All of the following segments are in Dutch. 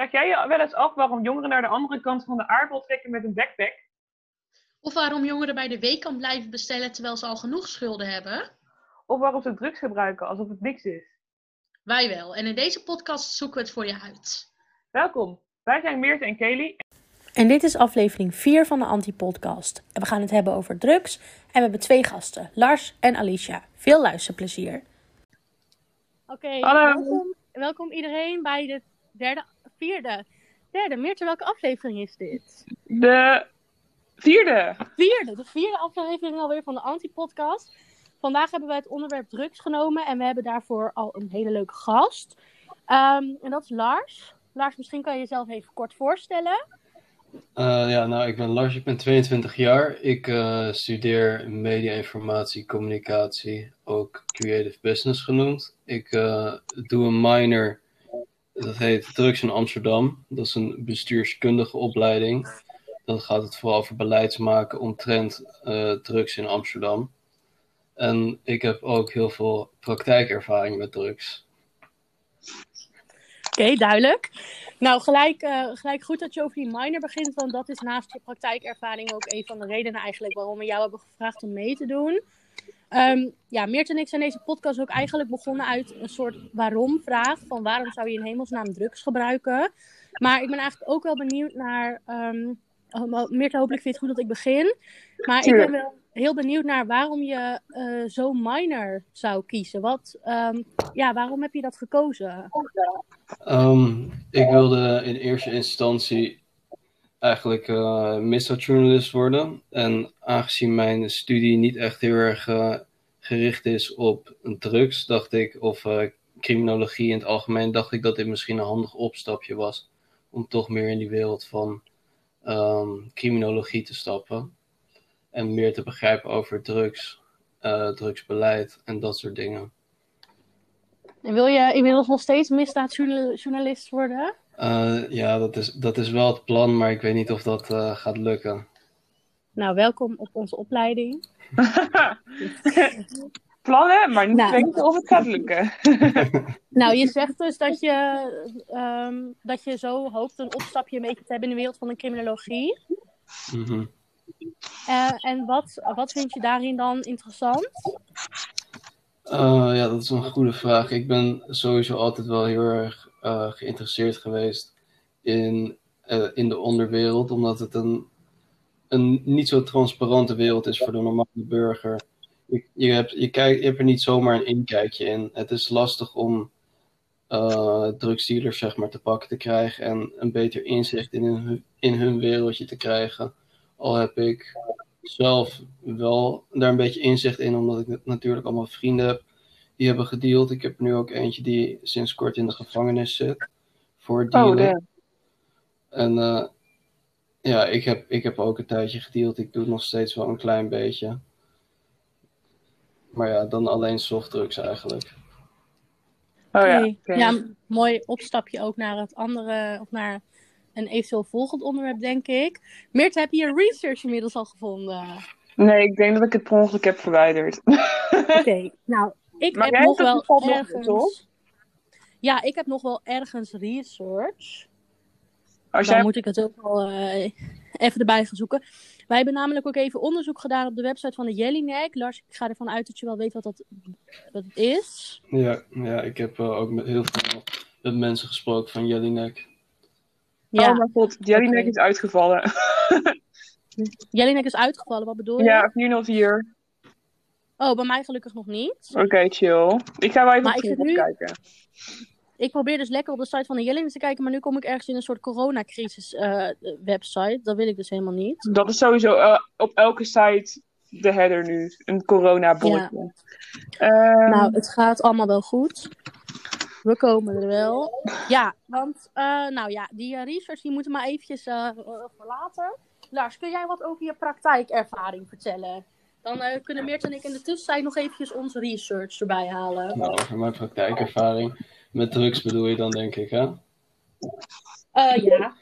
Vraag jij je wel eens af waarom jongeren naar de andere kant van de aardbol trekken met een backpack? Of waarom jongeren bij de weekend blijven bestellen terwijl ze al genoeg schulden hebben? Of waarom ze drugs gebruiken alsof het niks is? Wij wel. En in deze podcast zoeken we het voor je uit. Welkom. Wij zijn Meert en Kelly. En dit is aflevering 4 van de Anti-podcast. En we gaan het hebben over drugs. En we hebben twee gasten, Lars en Alicia. Veel luisterplezier. Oké, Hallo. welkom, welkom iedereen bij de derde, vierde, derde. Meertje, welke aflevering is dit? De vierde. Vierde, de vierde aflevering alweer van de Anti-podcast. Vandaag hebben wij het onderwerp drugs genomen en we hebben daarvoor al een hele leuke gast. Ehm, en dat is Lars. Lars, misschien kan je jezelf even kort voorstellen. Eh, ja, nou, ik ben Lars, ik ben 22 jaar. Ik eh, studeer media, informatie, communicatie, ook creative business genoemd. Ik eh, doe een minor, dat heet Drugs in Amsterdam. Dat is een bestuurskundige opleiding. Dan gaat het vooral over beleidsmaken omtrent eh, drugs in Amsterdam. En ik heb ook heel veel praktijkervaring met drugs. Oké, duidelijk. Nou, gelijk, eh, gelijk goed dat je over die minor begint, want dat is naast je praktijkervaring ook een van de redenen eigenlijk waarom we jou hebben gevraagd om mee te doen. Ehm, ja, Meert en ik zijn deze podcast ook eigenlijk begonnen uit een soort waarom-vraag. Van waarom zou je in hemelsnaam drugs gebruiken? Maar ik ben eigenlijk ook wel benieuwd naar... Meert, hopelijk vind je het goed dat ik begin. Maar ik ben wel heel benieuwd naar waarom je eh zo minor zou kiezen. Wat, ehm, ja, waarom heb je dat gekozen? Ik wilde in eerste instantie eigenlijk eh, misdaadjournalist worden. En aangezien mijn studie niet echt heel erg eh, gericht is op drugs, dacht ik, of eh, criminologie in het algemeen, dacht ik dat dit misschien een handig opstapje was. Om toch meer in die wereld van ehm, criminologie te stappen. En meer te begrijpen over drugs, drugsbeleid en dat soort dingen. En wil je inmiddels nog steeds misdaadjournalist worden? Eh, ja, dat is, dat is wel het plan, maar ik weet niet of dat eh, gaat lukken. Nou, welkom op onze opleiding. Plannen, maar niet Nou. weten of het gaat lukken. Nou, je zegt dus dat je, ehm, dat je zo hoopt een opstapje een beetje te hebben in de wereld van de criminologie. Mhm. Eh, en wat, wat vind je daarin dan interessant? Eh, ja, dat is een goede vraag. Ik ben sowieso altijd wel heel erg eh, geïnteresseerd geweest in, eh, in de onderwereld, omdat het een, een niet zo transparante wereld is voor de normale burger. Je, je, hebt, je, kijkt, je er niet zomaar een inkijkje in. Het is lastig om drugsdealers zeg maar, te pakken te krijgen en een beter inzicht in hun, in hun wereldje te krijgen. Al heb ik zelf wel daar een beetje inzicht in, omdat ik natuurlijk allemaal vrienden heb die hebben gedeeld. Ik heb nu ook eentje die sinds kort in de gevangenis zit voor Oh, dealen. damn. En eh, ja, ik heb, ik heb ook een tijdje gedeeld. Ik doe het nog steeds wel een klein beetje. Maar ja, dan alleen softdrugs eigenlijk. Oh ja. Ja, mooi opstapje ook naar het andere, of naar een eventueel volgend onderwerp, denk ik. Meert, heb je je research inmiddels al gevonden? Nee, ik denk dat ik het per ongeluk heb verwijderd. Oké, nou, ik Maar heb jij nog wel nog, ergens... toch? Ja, ik heb nog wel ergens research. Als Dan moet ik het ook wel eh, even erbij gaan zoeken. Wij hebben namelijk ook even onderzoek gedaan op de website van de Jellinek. Lars, ik ga ervan uit dat je wel weet wat dat, het is. Ja, ja ik heb eh, ook met heel veel met mensen gesproken van Jellinek. Ja, Oh mijn god, Jellyneck Oké. is uitgevallen. Jellinek is uitgevallen, wat bedoel je? ja, 404. Oh, bij mij gelukkig nog niet. Oké, chill. Ik ga wel even Maar op Google nu- kijken. Ik probeer dus lekker op de site van de Jellinek te kijken, maar nu kom ik ergens in een soort coronacrisis eh, website. Dat wil ik dus helemaal niet. Dat is sowieso eh, op elke site de header nu. Een corona-bordje. Ehm, Nou, het gaat allemaal wel goed. We komen er wel. Ja, want uh, nou ja, die research die moeten we maar eventjes verlaten. Lars, kun jij wat over je praktijkervaring vertellen? Dan uh, kunnen Meert en ik in de tussentijd nog eventjes onze research erbij halen. Nou, over mijn praktijkervaring met drugs bedoel je dan, denk ik, hè? Uh, ja.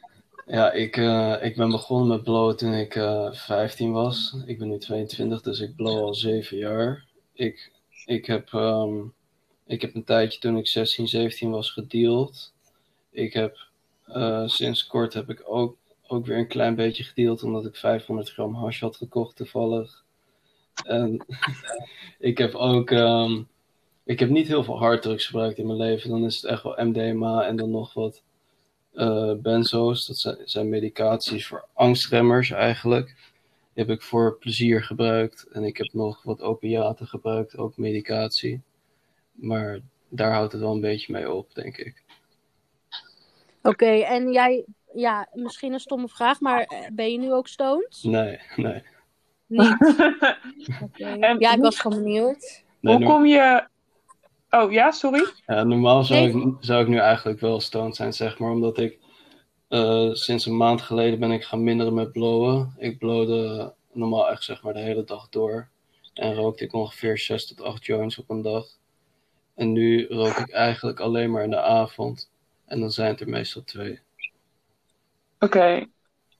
Ja, ik, uh, ik ben begonnen met blowen toen ik uh, 15 was. Ik ben nu 22, dus ik blow al 7 jaar. Ik, ik, heb, um, ik heb een tijdje toen ik 16, 17 was gedeeld. Ik heb eh, sinds kort heb ik ook, ook weer een klein beetje gedeeld, omdat ik 500 gram hash had gekocht toevallig. En ik heb ook, ehm, ik heb niet heel veel harddrugs gebruikt in mijn leven. Dan is het echt wel MDMA en dan nog wat uh, benzo's. Dat zijn, zijn medicaties voor angstremmers eigenlijk. Die heb ik voor plezier gebruikt. En ik heb nog wat opiaten gebruikt, ook medicatie. Maar daar houdt het wel een beetje mee op, denk ik. Oké, en jij, ja, misschien een stomme vraag, maar eh, ben je nu ook stoned? Nee, nee. Niet? Okay. Ja, ik was gewoon benieuwd. nee Hoe kom je... Oh, ja, sorry? Ja, normaal zou, Nee. ik, zou ik nu eigenlijk wel stoned zijn, zeg maar. Omdat ik eh, sinds een maand geleden ben ik gaan minderen met blowen. Ik blowde normaal echt zeg maar de hele dag door. En rookte ik ongeveer 6 tot 8 joints op een dag. En nu rook ik eigenlijk alleen maar in de avond. En dan zijn het er meestal twee. Oké.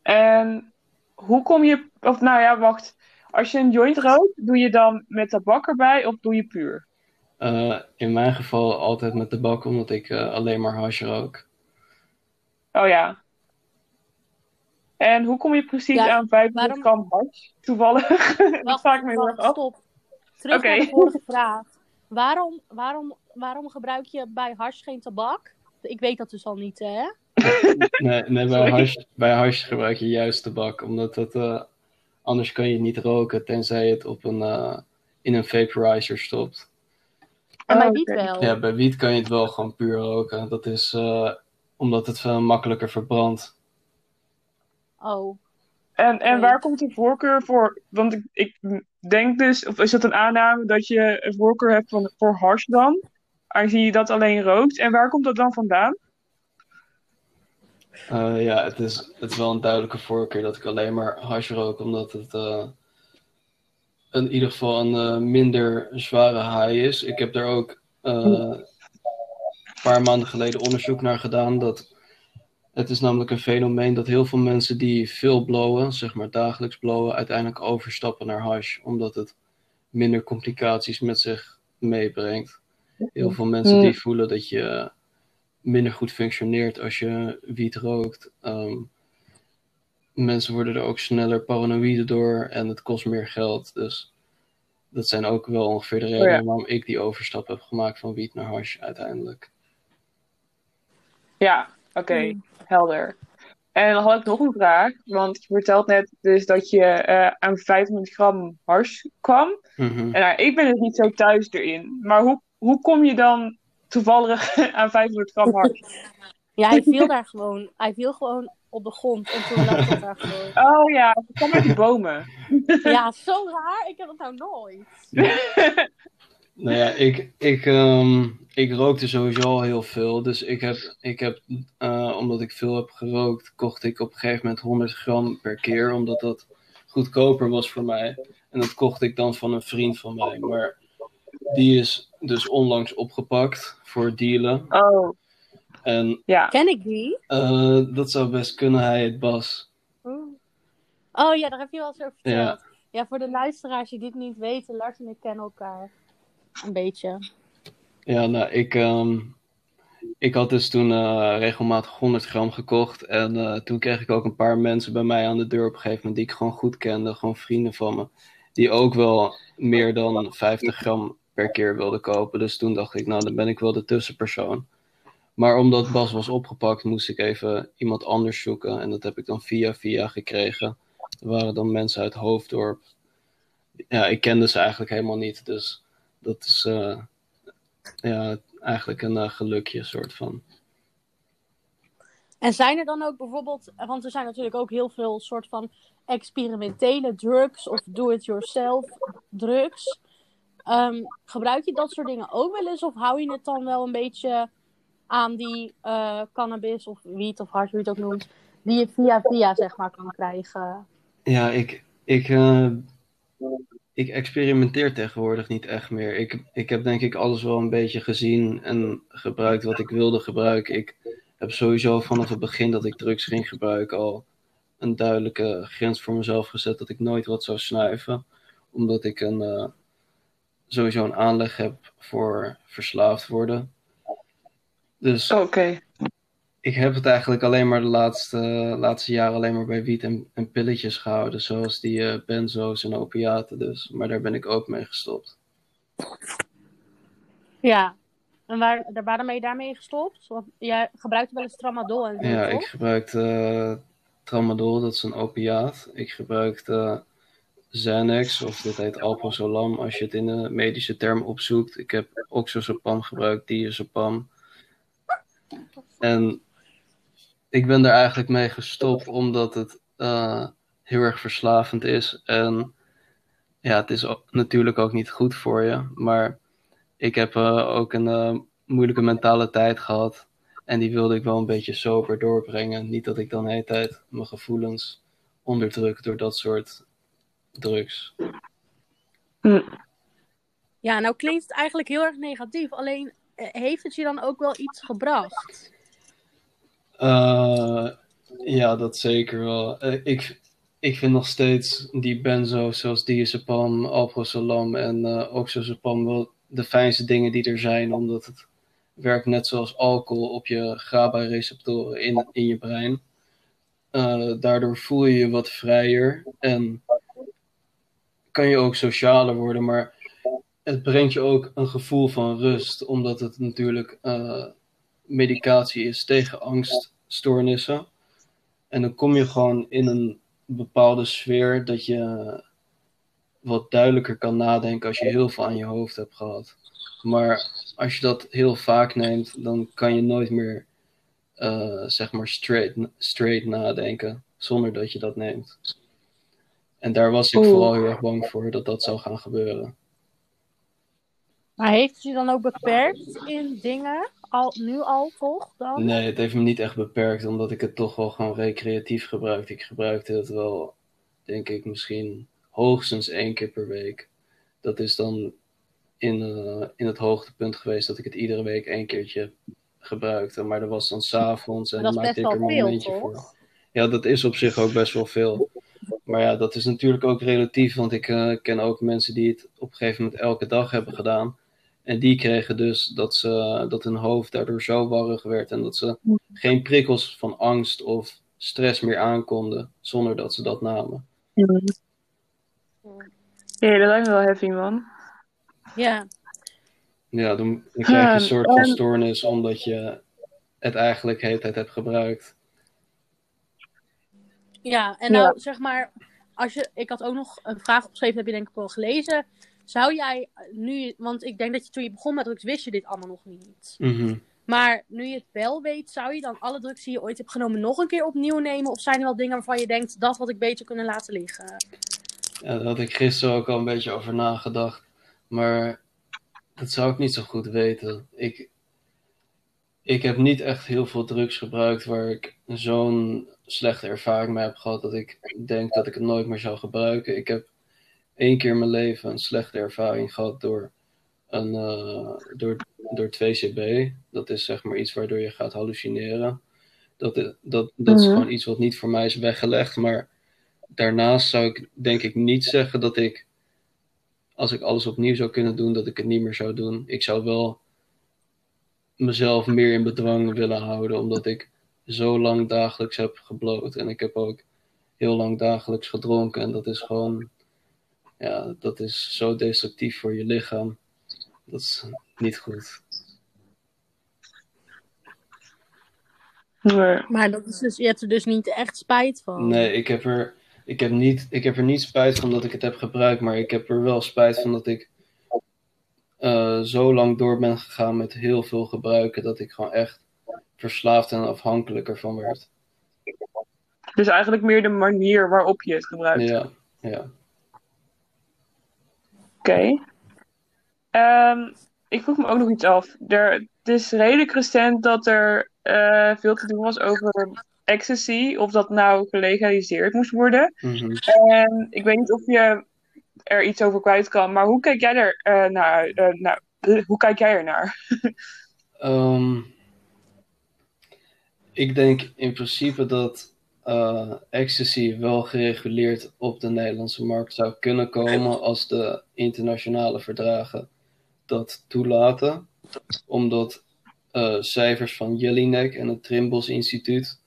En hoe kom je... Of nou ja, wacht. Als je een joint rookt, doe je dan met tabak erbij of doe je puur? Eh, in mijn geval altijd met tabak, omdat ik eh, alleen maar hash rook. Oh ja. En hoe kom je precies Ja, aan 500 waarom- gram hash? Toevallig. dat Wacht, vraag ik me heel erg af. stop. Terug naar de vorige vraag. Waarom, waarom, waarom gebruik je bij hash geen tabak? Ik weet dat dus al niet, hè? Nee, nee bij, hash, bij hash gebruik je juist tabak, omdat het, eh, anders kan je niet roken tenzij je het op een, eh, in een vaporizer stopt. En bij Oh, wiet wel. Ja, bij wiet kan je het wel gewoon puur roken. Dat is eh, omdat het veel makkelijker verbrandt. Oh. En, en waar komt de voorkeur voor? Want ik, ik denk dus, of is dat een aanname dat je een voorkeur hebt van, voor hash dan? Aangezien je dat alleen rookt. En waar komt dat dan vandaan? Eh, ja, het is, het is wel een duidelijke voorkeur dat ik alleen maar hash rook, omdat het eh, in ieder geval een eh, minder zware high is. Ik heb er ook een paar maanden geleden onderzoek naar gedaan. Dat het is namelijk een fenomeen dat heel veel mensen die veel blowen, zeg maar dagelijks blowen, uiteindelijk overstappen naar hash, omdat het minder complicaties met zich meebrengt. Heel veel mensen die voelen dat je minder goed functioneert als je wiet rookt. Ehm, mensen worden er ook sneller paranoïde door en het kost meer geld. Dus dat zijn ook wel ongeveer de redenen ja. waarom ik die overstap heb gemaakt van wiet naar hash uiteindelijk. Ja, oké, helder. En dan had ik nog een vraag, want je vertelt net dus dat je eh, aan 500 gram hash kwam. Mhm. En nou, ik ben dus niet zo thuis erin. Maar hoe, hoe kom je dan toevallig aan 500 gram hash? Ja, hij viel daar gewoon. Hij viel gewoon op de grond en toen lag het daar gewoon. Oh ja, het kwam uit die bomen. Ja, zo raar. Ik heb dat nou nooit. Nou ja, ik, ik, ehm, ik rookte sowieso al heel veel. Dus ik heb, ik heb eh, omdat ik veel heb gerookt, kocht ik op een gegeven moment 100 gram per keer. Omdat dat goedkoper was voor mij. En dat kocht ik dan van een vriend van mij. Maar die is dus onlangs opgepakt voor dealen. Oh, En ja. Ken ik die? eh, dat zou best kunnen, hij het Bas. Oh ja, daar heb je wel eens over verteld. Ja. Ja. voor de luisteraars die dit niet weten, Lars en ik kennen elkaar. Een beetje. Ja, nou, ik, ehm, ik had dus toen eh, regelmatig 100 gram gekocht. En eh, toen kreeg ik ook een paar mensen bij mij aan de deur op een gegeven moment die ik gewoon goed kende. Gewoon vrienden van me. Die ook wel meer dan 50 gram per keer wilden kopen. Dus toen dacht ik, nou, dan ben ik wel de tussenpersoon. Maar omdat Bas was opgepakt, moest ik even iemand anders zoeken. En dat heb ik dan via via gekregen. Er waren dan mensen uit Hoofddorp. Ja, ik kende ze eigenlijk helemaal niet. Dus dat is eh, ja, eigenlijk een eh, gelukje, soort van. En zijn er dan ook bijvoorbeeld, want er zijn natuurlijk ook heel veel soort van experimentele drugs of do-it-yourself drugs. Ehm, gebruik je dat soort dingen ook wel eens of hou je het dan wel een beetje aan die eh, cannabis of wiet of hard, hoe je het ook noemt, die je via via zeg maar kan krijgen? Ja, ik, ik, eh, ik experimenteer tegenwoordig niet echt meer. Ik, ik heb denk ik alles wel een beetje gezien en gebruikt wat ik wilde gebruiken. Ik heb sowieso vanaf het begin dat ik drugs ging gebruiken al een duidelijke grens voor mezelf gezet dat ik nooit wat zou snuiven. Omdat ik een, eh, sowieso een aanleg heb voor verslaafd worden. Dus Oké. ik heb het eigenlijk alleen maar de laatste, laatste jaren alleen maar bij wiet en, en pilletjes gehouden. Zoals die uh, benzo's en opiaten dus. Maar daar ben ik ook mee gestopt. Ja. En waar, waar ben je daarmee gestopt? Want jij gebruikte wel eens tramadol en Ja, toch? ik gebruikte uh, tramadol, dat is een opiaat. Ik gebruikte Xanax, of dit heet Alprazolam, als je het in de medische term opzoekt. Ik heb oxazepam gebruikt, diazepam. En ik ben er eigenlijk mee gestopt omdat het uh, heel erg verslavend is. En ja, het is natuurlijk ook niet goed voor je. Maar ik heb uh, ook een uh, moeilijke mentale tijd gehad. En die wilde ik wel een beetje sober doorbrengen. Niet dat ik dan de hele tijd mijn gevoelens onderdruk door dat soort drugs. Hm. Ja, nou klinkt het eigenlijk heel erg negatief. Alleen heeft het je dan ook wel iets gebracht? Uh, ja, dat zeker wel. Uh, ik, ik vind nog steeds die benzo's zoals diazepam, alprazolam en uh, oxazepam wel de fijnste dingen die er zijn. Omdat het werkt net zoals alcohol op je GABA-receptoren in, in je brein. daardoor voel je je wat vrijer en kan je ook socialer worden. Maar het brengt je ook een gevoel van rust, omdat het natuurlijk medicatie is tegen angststoornissen. En dan kom je gewoon in een bepaalde sfeer dat je wat duidelijker kan nadenken als je heel veel aan je hoofd hebt gehad. Maar als je dat heel vaak neemt, dan kan je nooit meer uh, zeg maar straight, straight nadenken zonder dat je dat neemt. En daar was ik Oeh. vooral heel erg bang voor dat dat zou gaan gebeuren. Maar heeft het je dan ook beperkt in dingen? Al, nu al, toch? Dan? Nee, het heeft me niet echt beperkt, omdat ik het toch wel gewoon recreatief gebruikte. Ik gebruikte het wel, denk ik, misschien hoogstens één keer per week. Dat is dan in, uh, in het hoogtepunt geweest dat ik het iedere week één keertje gebruikte. Maar dat was dan s'avonds en maakte ik er een momentje voor. Ja, dat is op zich ook best wel veel. Maar ja, dat is natuurlijk ook relatief, want ik uh, ken ook mensen die het op een gegeven moment elke dag hebben gedaan. En die kregen dus dat, ze, dat hun hoofd daardoor zo warrig werd en dat ze geen prikkels van angst of stress meer aankonden zonder dat ze dat namen. Ja, dat lijkt me wel heavy, man. Ja. Ja, dan, dan krijg je een soort van stoornis omdat je het eigenlijk de hele tijd hebt gebruikt. Ja, en Ja. nou zeg maar, als je, ik had ook nog een vraag opgeschreven, heb je denk ik wel gelezen. Zou jij nu, want ik denk dat je toen je begon met drugs wist je dit allemaal nog niet. Mhm. Maar nu je het wel weet, zou je dan alle drugs die je ooit hebt genomen nog een keer opnieuw nemen? Of zijn er wel dingen waarvan je denkt, dat had ik beter kunnen laten liggen? Ja, daar had ik gisteren ook al een beetje over nagedacht. Maar dat zou ik niet zo goed weten. Ik, ik heb niet echt heel veel drugs gebruikt waar ik zo'n slechte ervaring mee heb gehad dat ik denk dat ik het nooit meer zou gebruiken. Ik heb één keer in mijn leven een slechte ervaring gehad door, een, eh, door, door 2CB. Dat is zeg maar iets waardoor je gaat hallucineren. Dat, dat, dat is Mhm. gewoon iets wat niet voor mij is weggelegd. Maar daarnaast zou ik denk ik niet zeggen dat ik, als ik alles opnieuw zou kunnen doen, dat ik het niet meer zou doen. Ik zou wel mezelf meer in bedwang willen houden, omdat ik zo lang dagelijks heb gebloot. En ik heb ook heel lang dagelijks gedronken. En dat is gewoon, ja, dat is zo destructief voor je lichaam. Dat is niet goed. Nee. Maar dat is dus, je hebt er dus niet echt spijt van. Nee, ik heb, er, ik, heb niet, ik heb er niet spijt van dat ik het heb gebruikt, maar ik heb er wel spijt van dat ik eh, zo lang door ben gegaan met heel veel gebruiken, dat ik gewoon echt verslaafd en afhankelijk ervan werd. Dus eigenlijk meer de manier waarop je het gebruikt. Ja, ja. Oké. Ehm, ik vroeg me ook nog iets af. Er, het is redelijk recent dat er eh, veel te doen was over ecstasy, of dat nou gelegaliseerd moest worden. Mhm. En ik weet niet of je er iets over kwijt kan, maar hoe kijk jij er eh, naar? eh, eh, hoe kijk jij er naar? Ehm, ik denk in principe dat eh, ecstasy wel gereguleerd op de Nederlandse markt zou kunnen komen als de internationale verdragen dat toelaten. Omdat eh, cijfers van Jelinek en het Trimbos Instituut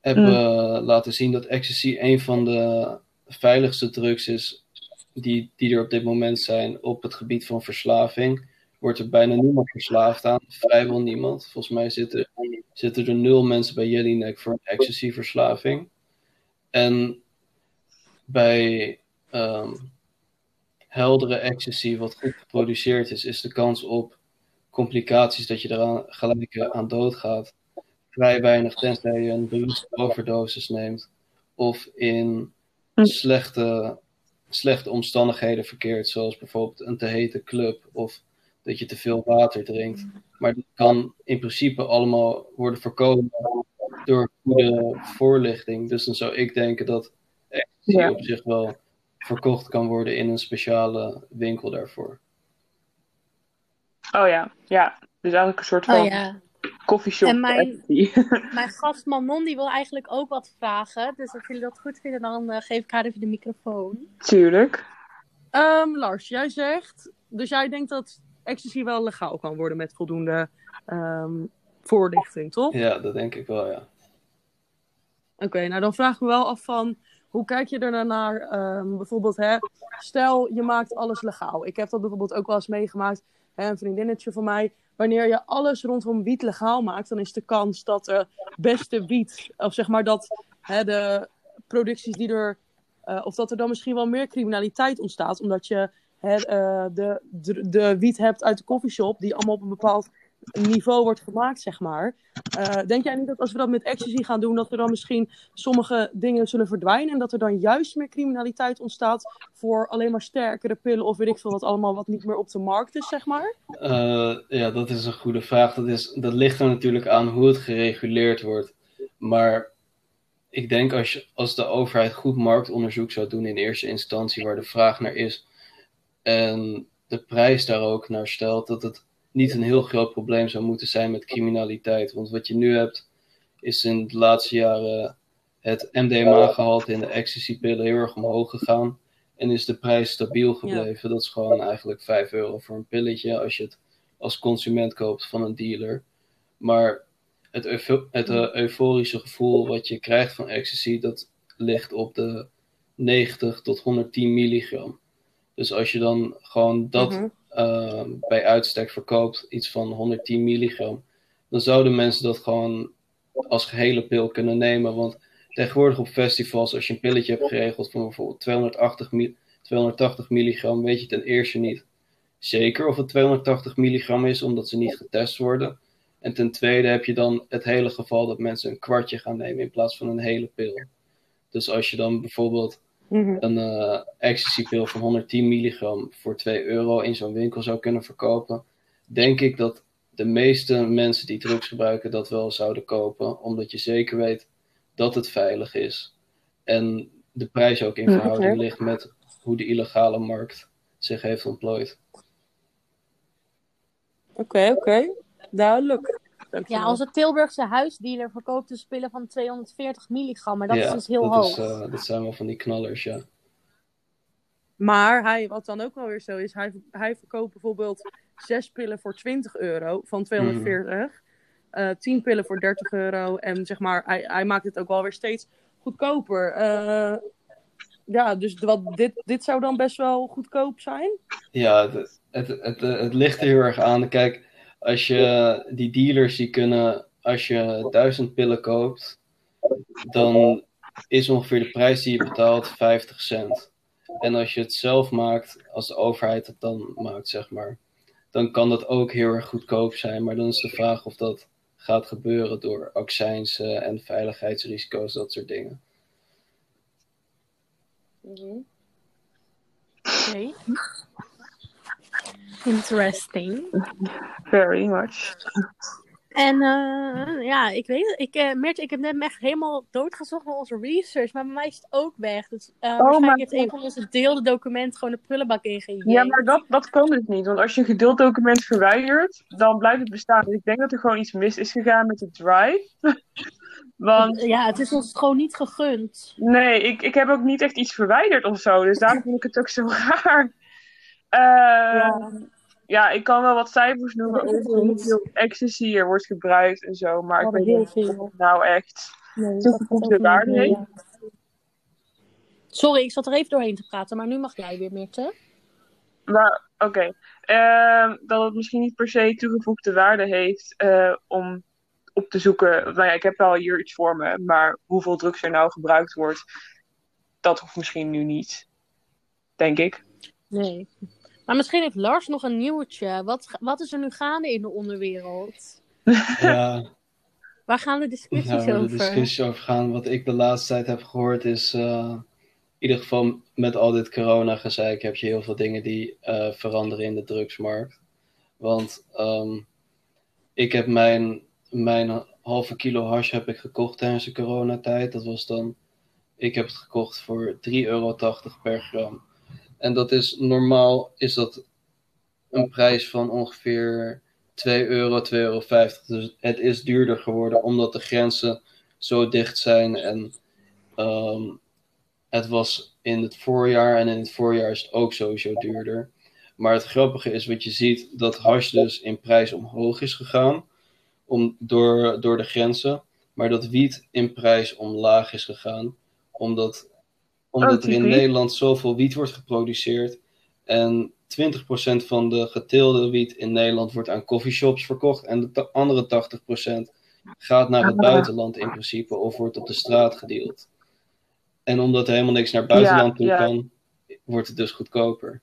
hebben Mm. laten zien dat ecstasy een van de veiligste drugs is die, die er op dit moment zijn op het gebied van verslaving. Wordt er bijna niemand verslaafd aan, vrijwel niemand. Volgens mij zitten, zitten er nul mensen bij Jelinek voor een ecstasy-verslaving. En bij ehm, heldere ecstasy, wat goed geproduceerd is, is de kans op complicaties dat je eraan gelijk eh, aan doodgaat vrij weinig, tenzij je een bewuste overdosis neemt of in Hm. slechte, slechte omstandigheden verkeert, zoals bijvoorbeeld een te hete club of dat je te veel water drinkt. Maar dat kan in principe allemaal worden voorkomen door goede voorlichting. Dus dan zou ik denken dat ecstasy Ja. op zich wel verkocht kan worden in een speciale winkel daarvoor. Oh ja, ja. Dus eigenlijk een soort van Oh ja. coffeeshop. En mijn-. Mijn gast Manon die wil eigenlijk ook wat vragen. Dus als jullie dat goed vinden, dan eh, geef ik haar even de microfoon. Tuurlijk. Ehm, Lars, jij zegt, dus jij denkt dat ecstasy wel legaal kan worden met voldoende ehm, voorlichting, toch? Ja, dat denk ik wel, ja. Oké, nou dan vraag ik me wel af van, hoe kijk je er dan naar, ehm, bijvoorbeeld, hè, stel je maakt alles legaal. Ik heb dat bijvoorbeeld ook wel eens meegemaakt, hè, een vriendinnetje van mij. Wanneer je alles rondom wiet legaal maakt, dan is de kans dat de beste wiet, of zeg maar dat hè, de producties die er, eh, of dat er dan misschien wel meer criminaliteit ontstaat, omdat je eh, de, de, de wiet hebt uit de coffeeshop, die allemaal op een bepaald niveau wordt gemaakt, zeg maar. Eh, denk jij niet dat als we dat met ecstasy gaan doen, dat er dan misschien sommige dingen zullen verdwijnen en dat er dan juist meer criminaliteit ontstaat voor alleen maar sterkere pillen of weet ik veel wat allemaal wat niet meer op de markt is, zeg maar? Eh, ja, dat is een goede vraag. Dat, is, dat ligt er natuurlijk aan hoe het gereguleerd wordt. Maar ik denk als, je, als de overheid goed marktonderzoek zou doen in eerste instantie, waar de vraag naar is, en de prijs daar ook naar stelt, dat het niet een heel groot probleem zou moeten zijn met criminaliteit. Want wat je nu hebt, is in de laatste jaren het MDMA-gehalte in de ecstasy-pillen heel erg omhoog gegaan. En is de prijs stabiel gebleven. Dat is gewoon eigenlijk 5 euro voor een pilletje als je het als consument koopt van een dealer. Maar het, eufo- het eh, euforische gevoel wat je krijgt van ecstasy, dat ligt op de 90 tot 110 milligram. Dus als je dan gewoon dat Mhm. eh, bij uitstek verkoopt, iets van 110 milligram, dan zouden mensen dat gewoon als gehele pil kunnen nemen. Want tegenwoordig op festivals, als je een pilletje hebt geregeld van bijvoorbeeld 280, mi- 280 milligram, weet je ten eerste niet zeker of het 280 milligram is, omdat ze niet getest worden. En ten tweede heb je dan het hele geval dat mensen een kwartje gaan nemen in plaats van een hele pil. Dus als je dan bijvoorbeeld Mhm. een eh ecstasy-pil van 110 milligram voor 2 euro in zo'n winkel zou kunnen verkopen, denk ik dat de meeste mensen die drugs gebruiken dat wel zouden kopen, omdat je zeker weet dat het veilig is. En de prijs ook in verhouding ligt met hoe de illegale markt zich heeft ontplooid. Oké, oké. Duidelijk. Ja, Dankjewel. onze Tilburgse huisdealer verkoopt dus pillen van 240 milligram, maar dat ja, is dus heel dat, hoog. is, eh, dat zijn wel van die knallers, ja. Maar hij, wat dan ook wel weer zo is, hij, hij verkoopt bijvoorbeeld zes pillen voor 20 euro van 240. eh 10 pillen voor 30 euro. En zeg maar, hij, hij maakt het ook wel weer steeds goedkoper. Eh, ja, dus wat, dit, dit zou dan best wel goedkoop zijn. Ja, het, het, het, eh, het ligt er heel erg aan. Kijk, als je die dealers die kunnen, als je duizend pillen koopt, dan is ongeveer de prijs die je betaalt 50 cent. En als je het zelf maakt, als de overheid het dan maakt, zeg maar, dan kan dat ook heel erg goedkoop zijn. Maar dan is de vraag of dat gaat gebeuren door accijns eh, en veiligheidsrisico's, dat soort dingen. Oké. Interesting. Very much. En eh, ja, ik weet het. Ik, Mert, ik heb net echt helemaal doodgezocht naar onze research, maar bij mij is het ook weg. Dus waarschijnlijk Oh, heeft een van onze deelde documenten gewoon de prullenbak ingegeven. Ja, maar dat, dat kan dus niet. Want als je een gedeeld document verwijdert, dan blijft het bestaan. Dus ik denk dat er gewoon iets mis is gegaan met de drive. Want Ja, het is ons gewoon niet gegund. nee, ik, ik heb ook niet echt iets verwijderd of zo. Dus daarom vind ik het ook zo raar. Eh, Ja. Ja, ik kan wel wat cijfers noemen over hoeveel ecstasy er wordt gebruikt en zo. Maar ik weet heel niet of veel. nou echt Nee, toegevoegde waarde heeft. Sorry, ik zat er even doorheen te praten, maar nu mag jij weer, Mirte. Maar oké, Ehm, dat het misschien niet per se toegevoegde waarde heeft eh, om op te zoeken. Nou ja, ik heb wel hier iets voor me, maar hoeveel drugs er nou gebruikt wordt, dat hoeft misschien nu niet, denk ik. Nee. Maar misschien heeft Lars nog een nieuwtje. Wat, wat is er nu gaande in de onderwereld? Ja, Waar gaan de discussies nou, waar de over? discussie over gaan. Wat ik de laatste tijd heb gehoord is, eh, in ieder geval met al dit corona-gezeik heb je heel veel dingen die eh, veranderen in de drugsmarkt. Want ehm, ik heb mijn, mijn halve kilo hash heb ik gekocht tijdens de coronatijd. Dat was dan, ik heb het gekocht voor 3,80 euro per gram. En dat is normaal, is dat een prijs van ongeveer 2 euro, 2,50 euro. Dus het is duurder geworden omdat de grenzen zo dicht zijn. En ehm, het was in het voorjaar en in het voorjaar is het ook sowieso duurder. Maar het grappige is wat je ziet, dat hash dus in prijs omhoog is gegaan om, door, door de grenzen. Maar dat wiet in prijs omlaag is gegaan. Omdat, omdat er in. Nederland zoveel wiet wordt geproduceerd. En 20% van de geteelde wiet in Nederland wordt aan coffeeshops verkocht. En de andere 80% gaat naar het Ah. buitenland in principe. Of wordt op de straat gedeeld. En omdat er helemaal niks naar het buitenland toe ja. kan, wordt het dus goedkoper.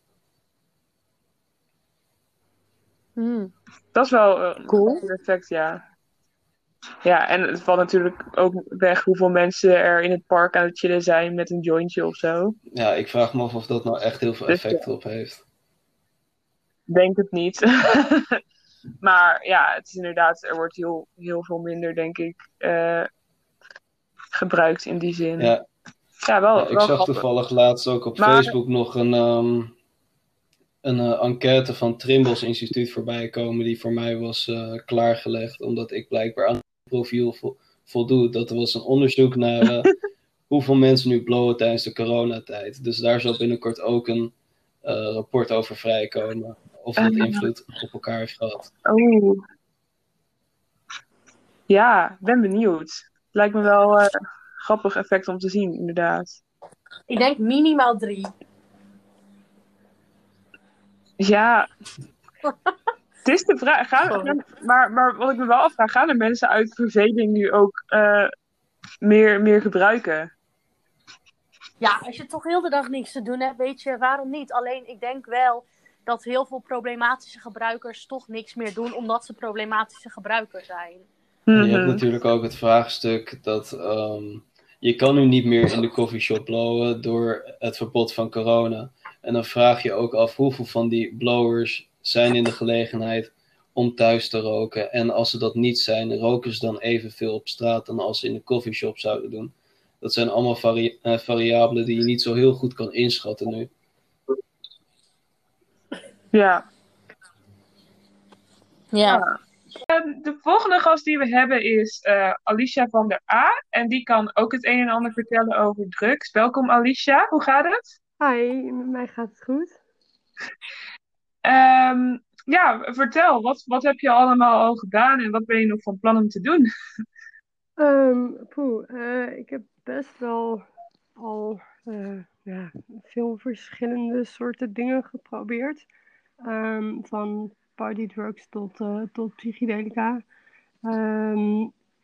Hmm. Dat is wel een Cool. effect, ja. Ja, en het valt natuurlijk ook weg hoeveel mensen er in het park aan het chillen zijn met een jointje of zo. Ja, ik vraag me af of dat nou echt heel veel Dus, effect op heeft. Denk het niet. maar ja, het is inderdaad, er wordt heel, heel veel minder, denk ik, eh, gebruikt in die zin. Ja, Ja, wel, Ja, ik wel zag grappig. toevallig laatst ook op Maar- Facebook nog een, ehm, een eh, enquête van Trimbos Instituut voorbij komen die voor mij was eh, klaargelegd, omdat ik blijkbaar aan profiel vo voldoe. Dat er was een onderzoek naar eh, hoeveel mensen nu blowen tijdens de coronatijd. Dus daar zal binnenkort ook een eh, rapport over vrijkomen. Of dat Ah. invloed op elkaar heeft gehad. Oh. Ja, ben benieuwd. Lijkt me wel eh grappig effect om te zien, inderdaad. Ik denk minimaal drie. Ja. Het is de vraag. Gaan, gaan- maar, maar wat ik me wel afvraag, gaan er mensen uit verveling nu ook eh, meer, meer gebruiken? Ja, als je toch heel de dag niks te doen hebt, weet je, waarom niet? Alleen, ik denk wel dat heel veel problematische gebruikers toch niks meer doen, omdat ze problematische gebruikers zijn. En je hebt Mhm. natuurlijk ook het vraagstuk dat ehm, je kan nu niet meer in de coffeeshop blowen door het verbod van corona. En dan vraag je ook af hoeveel van die blowers zijn in de gelegenheid om thuis te roken. En als ze dat niet zijn, roken ze dan evenveel op straat dan als ze in de coffeeshop zouden doen. Dat zijn allemaal vari- eh, variabelen die je niet zo heel goed kan inschatten nu. Ja. Ja. Ehm, de volgende gast die we hebben is eh, Alicia van der A. En die kan ook het een en ander vertellen over drugs. Welkom Alicia, hoe gaat het? Hi, met mij gaat het goed. Ehm, ja, vertel, wat, wat heb je allemaal al gedaan en wat ben je nog van plan om te doen? Ehm poeh, eh, ik heb best wel al eh, ja, veel verschillende soorten dingen geprobeerd. Ehm, van partydrugs tot, eh, tot psychedelica.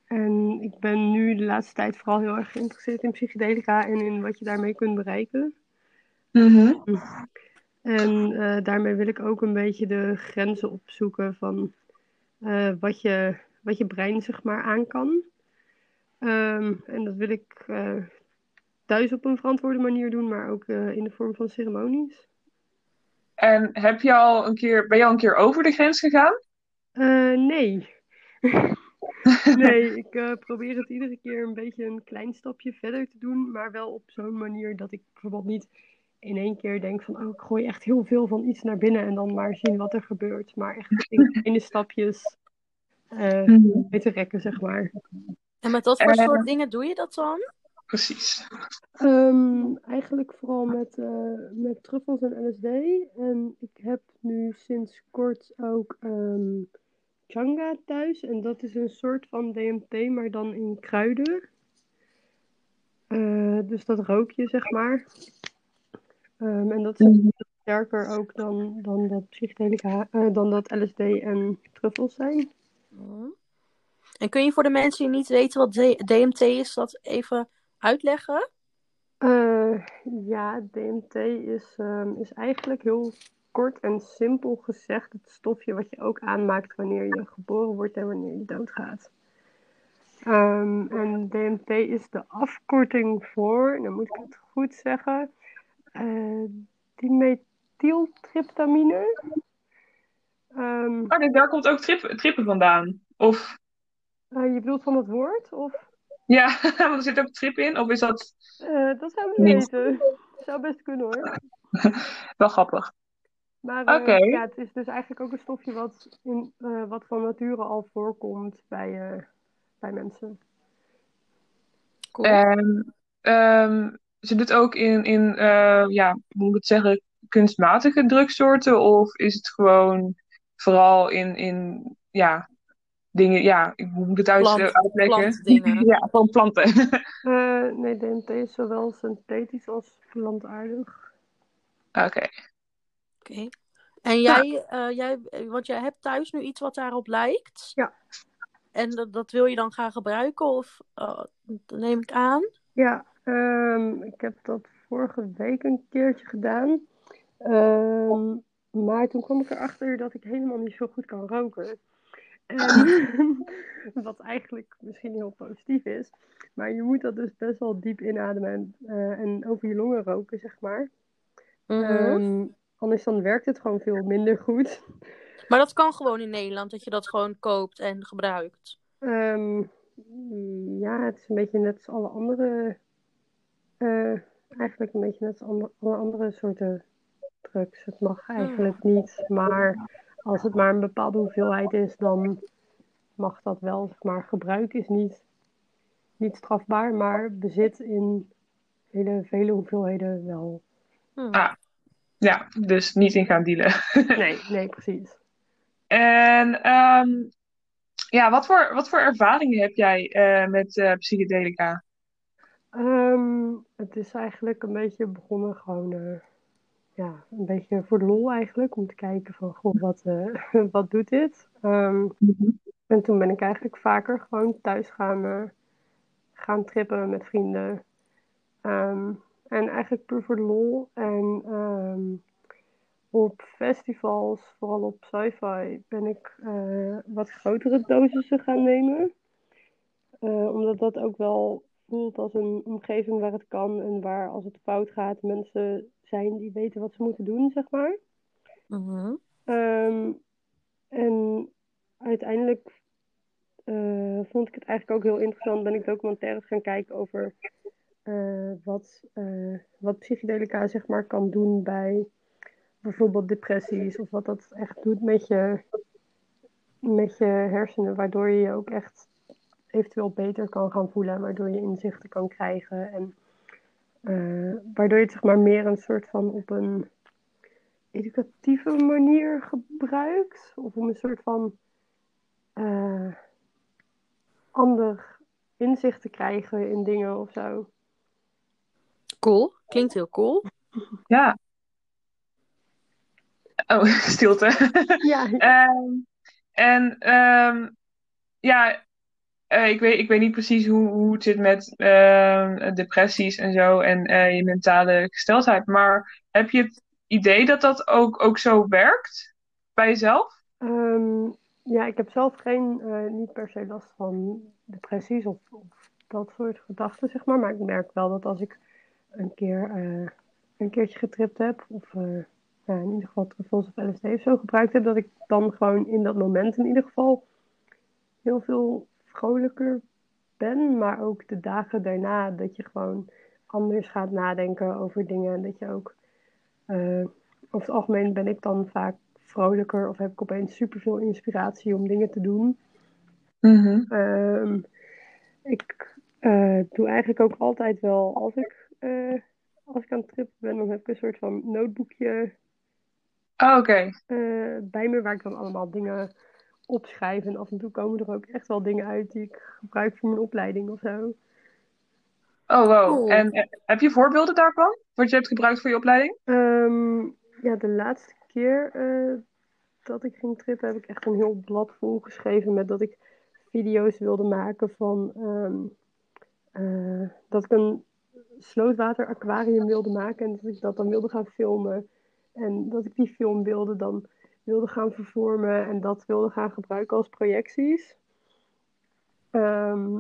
En ik ben nu de laatste tijd vooral heel erg geïnteresseerd in psychedelica en in wat je daarmee kunt bereiken. En eh, daarmee wil ik ook een beetje de grenzen opzoeken van eh, wat je, wat je brein zeg maar aan kan. Ehm, en dat wil ik eh, thuis op een verantwoorde manier doen, maar ook in de vorm van ceremonies. En heb je al een keer, ben je al een keer over de grens gegaan? Nee. Nee, ik probeer het iedere keer een beetje een klein stapje verder te doen, maar wel op zo'n manier dat ik bijvoorbeeld niet in één keer denk van, oh, ik gooi echt heel veel van iets naar binnen en dan maar zien wat er gebeurt. Maar echt in kleine stapjes eh mee te rekken, zeg maar. En met wat voor Eh. soort dingen doe je dat dan? precies. Ehm, eigenlijk vooral met, eh, met truffels en LSD. En ik heb nu sinds kort ook ehm changa thuis. En dat is een soort van DMT, maar dan in kruiden. Eh, dus dat rook je, zeg maar. Ehm, en dat is Mhm. sterker ook dan, dan dat psychedelica, eh, dan dat LSD en truffels zijn. Mhm. En kun je voor de mensen die niet weten wat DMT is, dat even uitleggen? Eh, ja, DMT is, ehm, is eigenlijk heel kort en simpel gezegd het stofje wat je ook aanmaakt wanneer je geboren wordt en wanneer je doodgaat. Ehm, en DMT is de afkorting voor, dan moet ik het goed zeggen, eh dimethyltryptamine. Ehm, Oh, dus daar komt ook trip, trippen vandaan. Of, eh, je bedoelt van het woord? Of, ja, want er zit ook trip in. Of is dat eh, dat zou ik Niet. weten. Zou best kunnen hoor. wel grappig? Maar eh, Oké. ja, het is dus eigenlijk ook een stofje wat, in, wat van nature al voorkomt bij, bij mensen. Cool. Ze doet ook in, in eh, ja, hoe moet ik het zeggen, kunstmatige drugsoorten? Of is het gewoon vooral in, in ja, dingen, ja, ik- hoe moet ik het uit, Plant- uitleggen? Ja, gewoon planten. Eh, nee, DMT is zowel synthetisch als plantaardig. Oké. Oké. En jij, eh, jij, want jij hebt thuis nu iets wat daarop lijkt. Ja. En dat, dat wil je dan gaan gebruiken, of eh, dat neem ik aan? Ja, ehm, ik heb dat vorige week een keertje gedaan. Ehm, maar toen kwam ik erachter dat ik helemaal niet zo goed kan roken. En wat eigenlijk misschien heel positief is. Maar je moet dat dus best wel diep inademen en, eh, en over je longen roken, zeg maar. Ehm, anders dan werkt het gewoon veel minder goed. Maar dat kan gewoon in Nederland, dat je dat gewoon koopt en gebruikt. Ja, het is een beetje net als alle andere. Eh, eigenlijk een beetje net als alle andere soorten drugs. Het mag eigenlijk niet, maar als het maar een bepaalde hoeveelheid is, dan mag dat wel. Zeg maar gebruik is niet, niet strafbaar, maar bezit in hele vele hoeveelheden wel. Hm. Ah. Ja, dus niet in gaan dealen. Nee, nee, precies. En ehm, ja, wat voor, wat voor ervaringen heb jij eh, met eh, psychedelica? Ehm, het is eigenlijk een beetje begonnen gewoon, eh, ja, een beetje voor de lol eigenlijk, om te kijken van, goh, wat, eh, wat doet dit? Ehm, en toen ben ik eigenlijk vaker gewoon thuis gaan, eh, gaan trippen met vrienden. Ehm, en eigenlijk puur voor de lol. En op festivals, vooral op sci-fi, ben ik wat grotere dosissen gaan nemen. Omdat dat ook wel voelt als een omgeving waar het kan en waar als het fout gaat mensen zijn die weten wat ze moeten doen, zeg maar. Mhm. Ehm, en uiteindelijk eh, vond ik het eigenlijk ook heel interessant. Ben ik documentaires gaan kijken over eh, wat, eh, wat psychedelica zeg maar kan doen bij bijvoorbeeld depressies. Of wat dat echt doet met je, met je hersenen. Waardoor je je ook echt eventueel beter kan gaan voelen. Waardoor je inzichten kan krijgen. En eh, waardoor je het zeg maar meer een soort van op een educatieve manier gebruikt. Of om een soort van eh, ander inzicht te krijgen in dingen of zo. Cool, klinkt heel cool. Ja. Oh, stilte. Ja, Ehm, en ehm, ja, eh, ik weet, ik weet niet precies hoe, hoe het zit met ehm, depressies en zo en eh, je mentale gesteldheid. Maar heb je het idee dat dat ook, ook zo werkt bij jezelf? Ehm, ja, ik heb zelf geen, eh, niet per se last van depressies of, of dat soort gedachten, zeg maar. Maar ik merk wel dat als ik een keer een keertje getript heb, of in ieder geval truffels of LSD of zo gebruikt heb, dat ik dan gewoon in dat moment in ieder geval heel veel vrolijker ben. Maar ook de dagen daarna, dat je gewoon anders gaat nadenken over dingen. En dat je ook, eh, over het algemeen ben ik dan vaak vrolijker of heb ik opeens superveel inspiratie om dingen te doen. Mhm. Ehm, ik, eh, doe eigenlijk ook altijd wel, als ik, eh, als ik aan het trippen ben, dan heb ik een soort van notebookje Oh, bij me waar ik dan allemaal dingen opschrijf. En af en toe komen er ook echt wel dingen uit die ik gebruik voor mijn opleiding of zo. Oh, wow. Cool. En eh, heb je voorbeelden daarvan? Wat je hebt gebruikt voor je opleiding? Ehm, ja, de laatste keer eh, dat ik ging trippen heb ik echt een heel blad vol geschreven met dat ik video's wilde maken van ehm, eh, dat ik een slootwater aquarium wilde maken en dat ik dat dan wilde gaan filmen. En dat ik die filmbeelden dan wilde gaan vervormen en dat wilde gaan gebruiken als projecties. Ehm,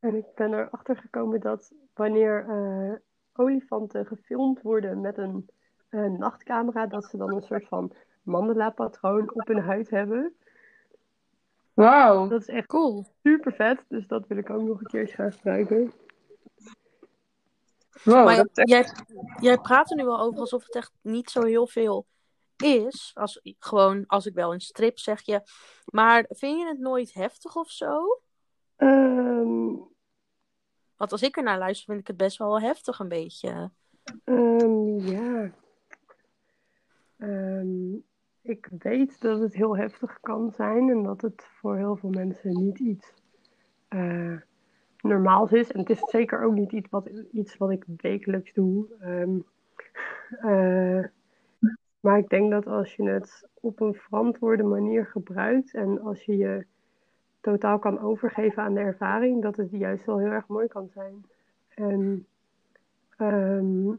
en ik ben erachter gekomen dat wanneer eh, olifanten gefilmd worden met een eh, nachtcamera, dat ze dan een soort van mandala-patroon op hun huid hebben. Wauw. Dat is echt Cool. super vet, dus dat wil ik ook nog een keertje gaan gebruiken. Wow, Maar echt... jij, jij praat er nu al over alsof het echt niet zo heel veel is. Als, gewoon, als ik wel een strip zeg je. Maar vind je het nooit heftig of zo? Ehm, Want als ik er naar luister, vind ik het best wel heftig een beetje. ehm, ja. Ehm, ik weet dat het heel heftig kan zijn en dat het voor heel veel mensen niet iets eh, normaals is. En het is zeker ook niet iets wat, iets wat ik wekelijks doe. Ehm, eh, maar ik denk dat als je het op een verantwoorde manier gebruikt en als je je totaal kan overgeven aan de ervaring, dat het juist wel heel erg mooi kan zijn. En ehm,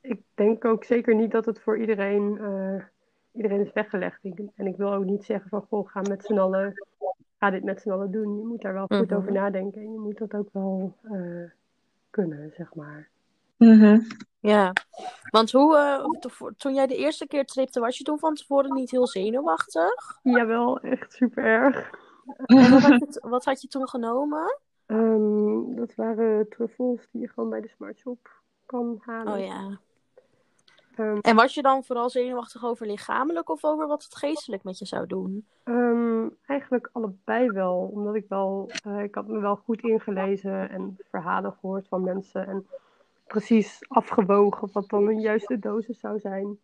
ik denk ook zeker niet dat het voor iedereen, eh, iedereen is weggelegd. Ik- en ik wil ook niet zeggen van, goh, ga met z'n allen, ga dit met z'n allen doen. Je moet daar wel goed Mhm. over nadenken en je moet dat ook wel eh, kunnen, zeg maar. Mhm. Ja. Want hoe, eh, to- toen jij de eerste keer tripte, was je toen van tevoren niet heel zenuwachtig? Jawel, echt super erg. En wat had je, wat had je toen genomen? Ehm, dat waren truffels die je gewoon bij de smartshop kan halen. Oh ja. Ehm, En was je dan vooral zenuwachtig over lichamelijk of over wat het geestelijk met je zou doen? Ehm, eigenlijk allebei wel, omdat ik wel, eh, ik had me wel goed ingelezen en verhalen gehoord van mensen en precies afgewogen wat dan een juiste dosis zou zijn.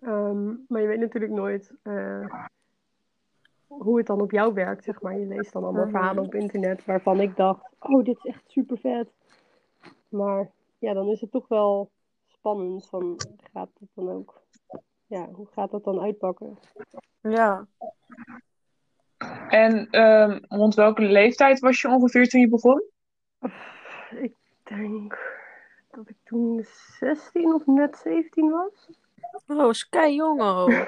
Ehm, maar je weet natuurlijk nooit eh, hoe het dan op jou werkt, zeg maar. Je leest dan allemaal Mhm. verhalen op internet waarvan ik dacht, oh, dit is echt super vet. Maar ja, dan is het toch wel spannend van, gaat het dan ook, ja, hoe gaat dat dan uitpakken? Ja. En ehm, rond welke leeftijd was je ongeveer toen je begon? Ik denk dat ik toen 16 of net 17 was. Oh, sky jongen.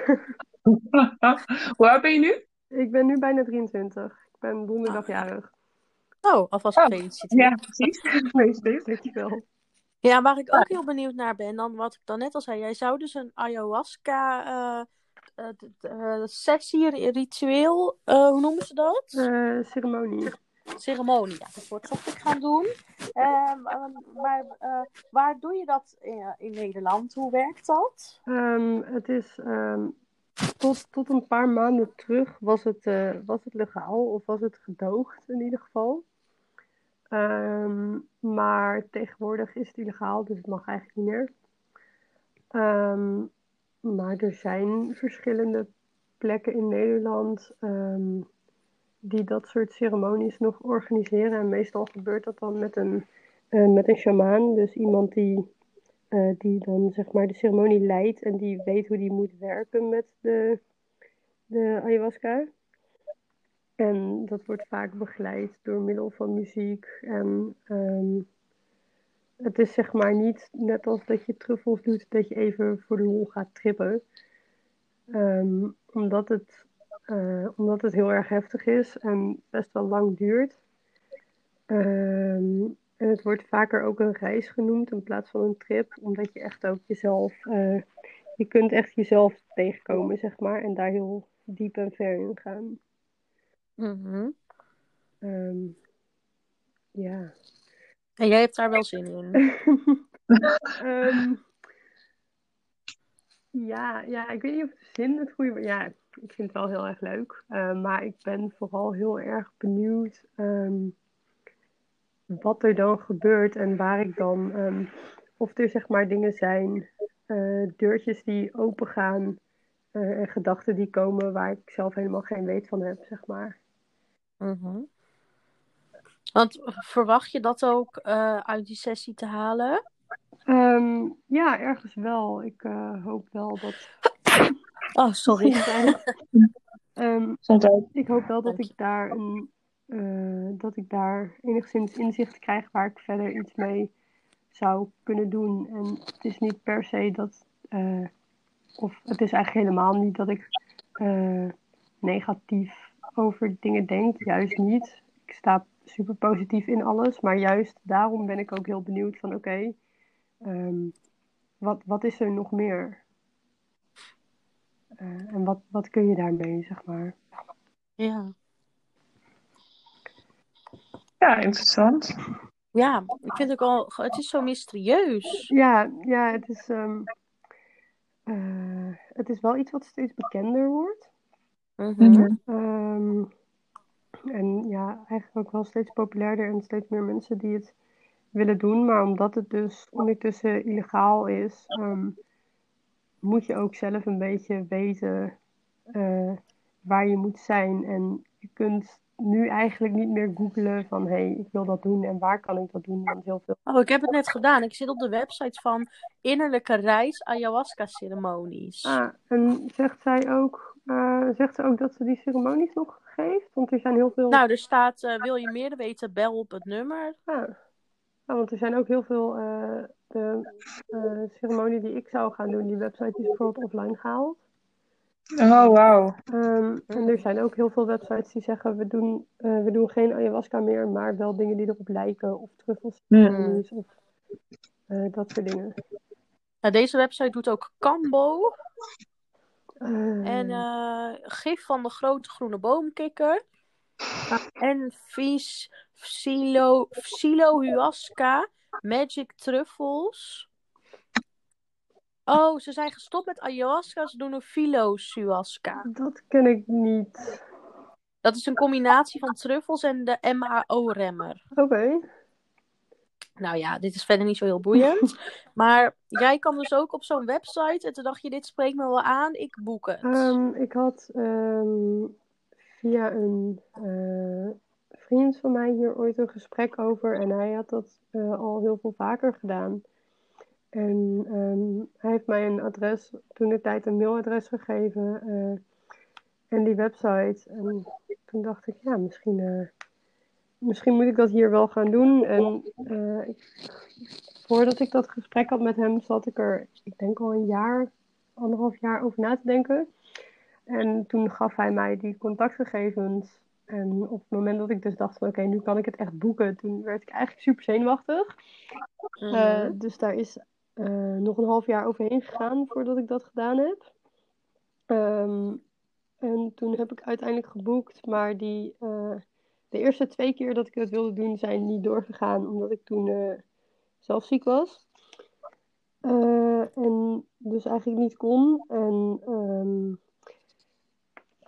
Hoe oud ben je nu? Ik ben nu bijna 23. Ik ben donderdagjarig. Oh, alvast Oh, gefeliciteerd. Ja, precies. Meestal, dankjewel. Ja, waar ik ook heel benieuwd naar ben, dan wat ik dan net al zei. Jij zou dus een ayahuasca eh, eh, d- eh, sessie, ri- ritueel, eh, hoe noemen ze dat? Eh, ceremonie. Ceremonie, dat wordt ik gaan doen. Ehm, ehm, maar eh, waar doe je dat in, in Nederland? Hoe werkt dat? Ehm, het is ehm, tot, tot een paar maanden terug was het, eh, was het legaal of was het gedoogd in ieder geval. Maar tegenwoordig is het illegaal, dus het mag eigenlijk niet meer. Maar er zijn verschillende plekken in Nederland die dat soort ceremonies nog organiseren. En meestal gebeurt dat dan met een, eh, met een shamaan, dus iemand die eh, die dan zeg maar de ceremonie leidt en die weet hoe die moet werken met de, de ayahuasca. En dat wordt vaak begeleid door middel van muziek. En ehm, het is zeg maar niet net als dat je truffels doet, dat je even voor de lol gaat trippen. Ehm, omdat, het, eh, omdat het heel erg heftig is en best wel lang duurt. Ehm, en het wordt vaker ook een reis genoemd in plaats van een trip, omdat je echt ook jezelf, eh, je kunt echt jezelf tegenkomen, zeg maar, en daar heel diep en ver in gaan. Ehm, ja. En jij hebt daar wel zin in. Ehm, ja, ja, ik weet niet of zin het goede Ja, ik vind het wel heel erg leuk. Eh, maar ik ben vooral heel erg benieuwd ehm, wat er dan gebeurt en waar ik dan, ehm, of er zeg maar dingen zijn, eh, deurtjes die open gaan eh, en gedachten die komen waar ik zelf helemaal geen weet van heb, zeg maar. Mhm. Want verwacht je dat ook uit die sessie te halen? Ehm, ja, ergens wel. Ik hoop wel dat. Oh, sorry. Ehm, ik hoop wel dat ik daar een, eh, dat ik daar enigszins inzicht krijg waar ik verder iets mee zou kunnen doen. En het is niet per se dat, eh, of het is eigenlijk helemaal niet dat ik eh, negatief over dingen denk. Juist niet. Ik sta super positief in alles, maar juist daarom ben ik ook heel benieuwd van oké, ehm, wat, wat is er nog meer? Eh, en wat, wat kun je daarmee, zeg maar? Ja. Ja, interessant. ja, ik vind ook al, het is zo mysterieus. Ja, ja het, is, ehm, eh, het is wel iets wat steeds bekender wordt. Mhm. Ehm, en ja, eigenlijk ook wel steeds populairder en steeds meer mensen die het willen doen. Maar omdat het dus ondertussen illegaal is, ehm, moet je ook zelf een beetje weten eh, waar je moet zijn. En je kunt nu eigenlijk niet meer googlen van hé, hey, ik wil dat doen en waar kan ik dat doen? Want heel veel. Oh, ik heb het net gedaan. Ik zit op de website van Innerlijke Reis Ayahuasca Ceremonies. Ah, en zegt zij ook, eh, zegt ze ook dat ze die ceremonies nog geeft? Want er zijn heel veel. Nou, er staat, eh, wil je meer weten, bel op het nummer. Ah. Ja, want er zijn ook heel veel. eh, de eh, ceremonie die ik zou gaan doen, die website is bijvoorbeeld offline gehaald. Oh, wauw. Ehm, en er zijn ook heel veel websites die zeggen: we doen, eh, we doen geen ayahuasca meer, maar wel dingen die erop lijken, of truffels of eh, dat soort dingen. Nou, deze website doet ook Cambo Eh, en eh, gif van de grote groene boomkikker. En vis, Philo, Philohuasca, Magic Truffles. Oh, ze zijn gestopt met ayahuasca, ze doen een Philohuasca. dat ken ik niet. Dat is een combinatie van truffels en de MAO-remmer. Oké. Nou ja, dit is verder niet zo heel boeiend. maar jij kan dus ook op zo'n website en toen dacht je, dit spreekt me wel aan, ik boek het. Ehm, ik had ehm, via een eh, vriend van mij hier ooit een gesprek over en hij had dat eh, al heel veel vaker gedaan. En ehm, hij heeft mij een adres, toen de tijd een mailadres gegeven eh, en die website. En toen dacht ik, ja, misschien, eh, misschien moet ik dat hier wel gaan doen. En voordat ik dat gesprek had met hem, zat ik er, ik denk al een jaar, anderhalf jaar over na te denken. En toen gaf hij mij die contactgegevens. En op het moment dat ik dus dacht van oké, nu kan ik het echt boeken, toen werd ik eigenlijk super zenuwachtig. Mhm. Eh, dus daar is eh, nog een half jaar overheen gegaan voordat ik dat gedaan heb. Ehm, en toen heb ik uiteindelijk geboekt, maar die, eh, de eerste twee keer dat ik het wilde doen zijn niet doorgegaan, omdat ik toen zelf ziek was. En dus eigenlijk niet kon. En ehm,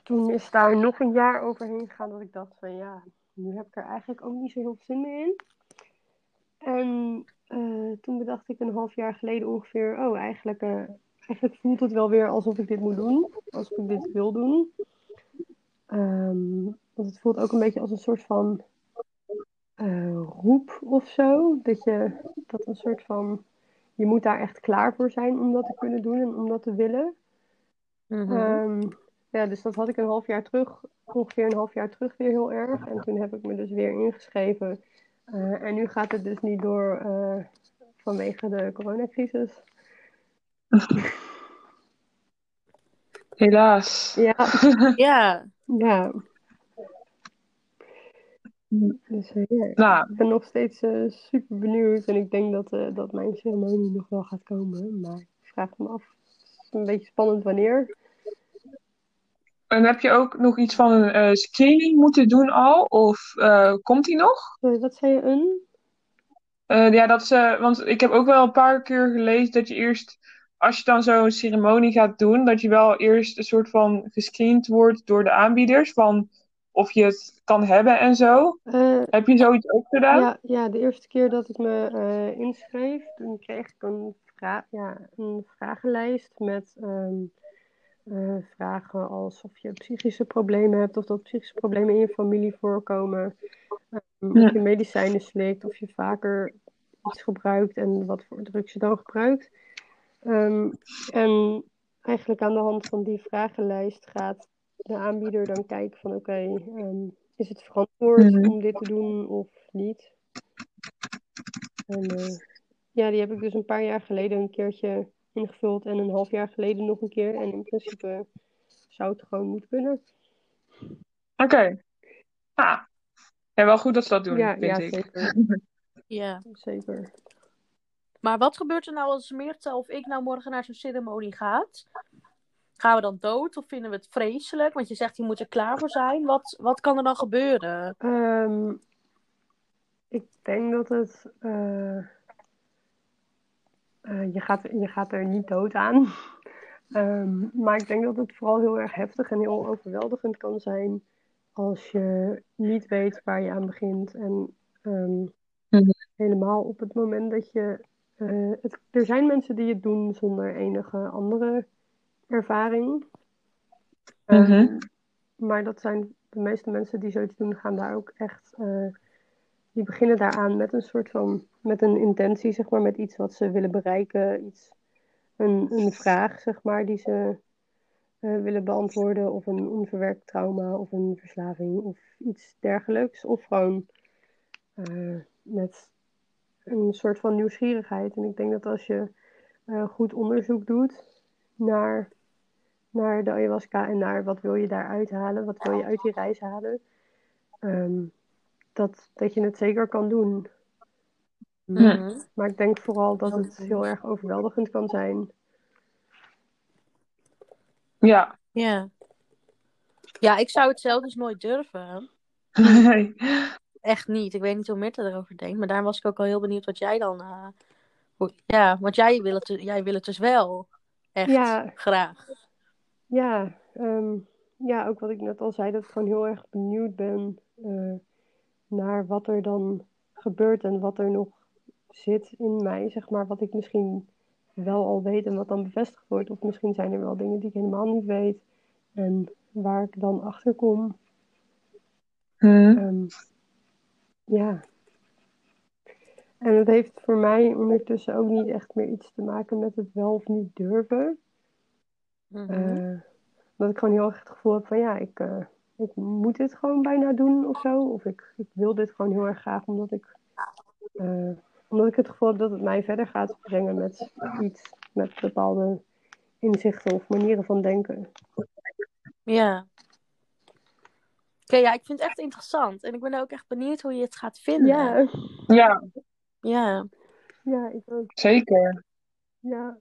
toen is daar nog een jaar overheen gegaan dat ik dacht van ja, nu heb ik er eigenlijk ook niet zo heel veel zin meer in. En eh, toen bedacht ik een half jaar geleden ongeveer, oh eigenlijk, eh, eigenlijk voelt het wel weer alsof ik dit moet doen, alsof ik dit wil doen. Ehm, want het voelt ook een beetje als een soort van eh, roep of zo. Dat je dat een soort van, je moet daar echt klaar voor zijn om dat te kunnen doen en om dat te willen. Mhm. Ehm, ja, dus dat had ik een half jaar terug, ongeveer een half jaar terug weer heel erg. En toen heb ik me dus weer ingeschreven. Eh, en nu gaat het dus niet door eh, vanwege de coronacrisis. Helaas. Ja, Ja, ja. Dus ja, Nou, ik ben nog steeds super benieuwd. En ik denk dat, eh, dat mijn ceremonie nog wel gaat komen. Maar ik vraag me af. Het is een beetje spannend wanneer. En heb je ook nog iets van een eh, screening moeten doen al? Of eh, komt die nog? Sorry, wat zei je? Een? Eh, ja, dat eh, want ik heb ook wel een paar keer gelezen dat je eerst, als je dan zo'n ceremonie gaat doen, dat je wel eerst een soort van gescreend wordt door de aanbieders van of je het kan hebben en zo. Heb je zoiets ook gedaan? Ja, ja, de eerste keer dat ik me inschreef, toen kreeg ik een, vra ja, een vragenlijst met ehm, eh, vragen als of je psychische problemen hebt, of dat psychische problemen in je familie voorkomen, ehm, Ja. of je medicijnen slikt, of je vaker iets gebruikt en wat voor drugs je dan gebruikt. Ehm, en eigenlijk aan de hand van die vragenlijst gaat de aanbieder dan kijken van oké, ehm, is het verantwoord Mhm. om dit te doen of niet? En eh, ja, die heb ik dus een paar jaar geleden een keertje ingevuld en een half jaar geleden nog een keer. En in principe zou het gewoon moeten kunnen. Oké. Ah. Ja, wel goed dat ze dat doen, Ja, vind ja, ik. zeker. Ja. Zeker. Maar wat gebeurt er nou als Meerte of ik nou morgen naar zo'n ceremonie gaat? Gaan we dan dood of vinden we het vreselijk? Want je zegt, je moet er klaar voor zijn. Wat, wat kan er dan gebeuren? Ehm, ik denk dat het. eh, eh, je, gaat, je gaat er niet dood aan. Ehm, maar ik denk dat het vooral heel erg heftig en heel overweldigend kan zijn. Als je niet weet waar je aan begint. En ehm, Mhm. helemaal op het moment dat je. eh, het, er zijn mensen die het doen zonder enige andere ervaring. Ehm, Mhm. maar dat zijn de meeste mensen die zoiets doen, gaan daar ook echt. eh, die beginnen daaraan met een soort van. met een intentie, zeg maar, met iets wat ze willen bereiken. Iets, een, een vraag, zeg maar, die ze eh, willen beantwoorden. Of een onverwerkt trauma, of een verslaving, of iets dergelijks. Of gewoon eh, met een soort van nieuwsgierigheid. En ik denk dat als je eh, goed onderzoek doet naar, naar de ayahuasca en naar wat wil je daar uithalen, wat wil je uit die reis halen, ehm, dat, dat je het zeker kan doen. Mhm. Maar ik denk vooral dat het heel erg overweldigend kan zijn. Ja. Ja. Ja, ik zou het zelf dus nooit durven. Nee. Echt niet. Ik weet niet hoe Mirte erover denkt. Maar daar was ik ook al heel benieuwd wat jij dan... eh, hoe- Ja, want jij wil, het, jij wil het dus wel. Echt Ja. graag. Ja, ehm, ja, ook wat ik net al zei, dat ik gewoon heel erg benieuwd ben eh, naar wat er dan gebeurt en wat er nog zit in mij, zeg maar, wat ik misschien wel al weet en wat dan bevestigd wordt. Of misschien zijn er wel dingen die ik helemaal niet weet en waar ik dan achter kom. Hm. Ehm, ja. En het heeft voor mij ondertussen ook niet echt meer iets te maken met het wel of niet durven. Mhm. Eh, dat ik gewoon heel erg het gevoel heb van ja, ik, eh, ik moet dit gewoon bijna doen of zo. Of ik, ik wil dit gewoon heel erg graag omdat ik, eh, omdat ik het gevoel heb dat het mij verder gaat brengen met iets, met bepaalde inzichten of manieren van denken. Ja. Oké, ja, ik vind het echt interessant. En ik ben ook echt benieuwd hoe je het gaat vinden. Ja, Ja, Ja. ja, ik ook. zeker. Ja.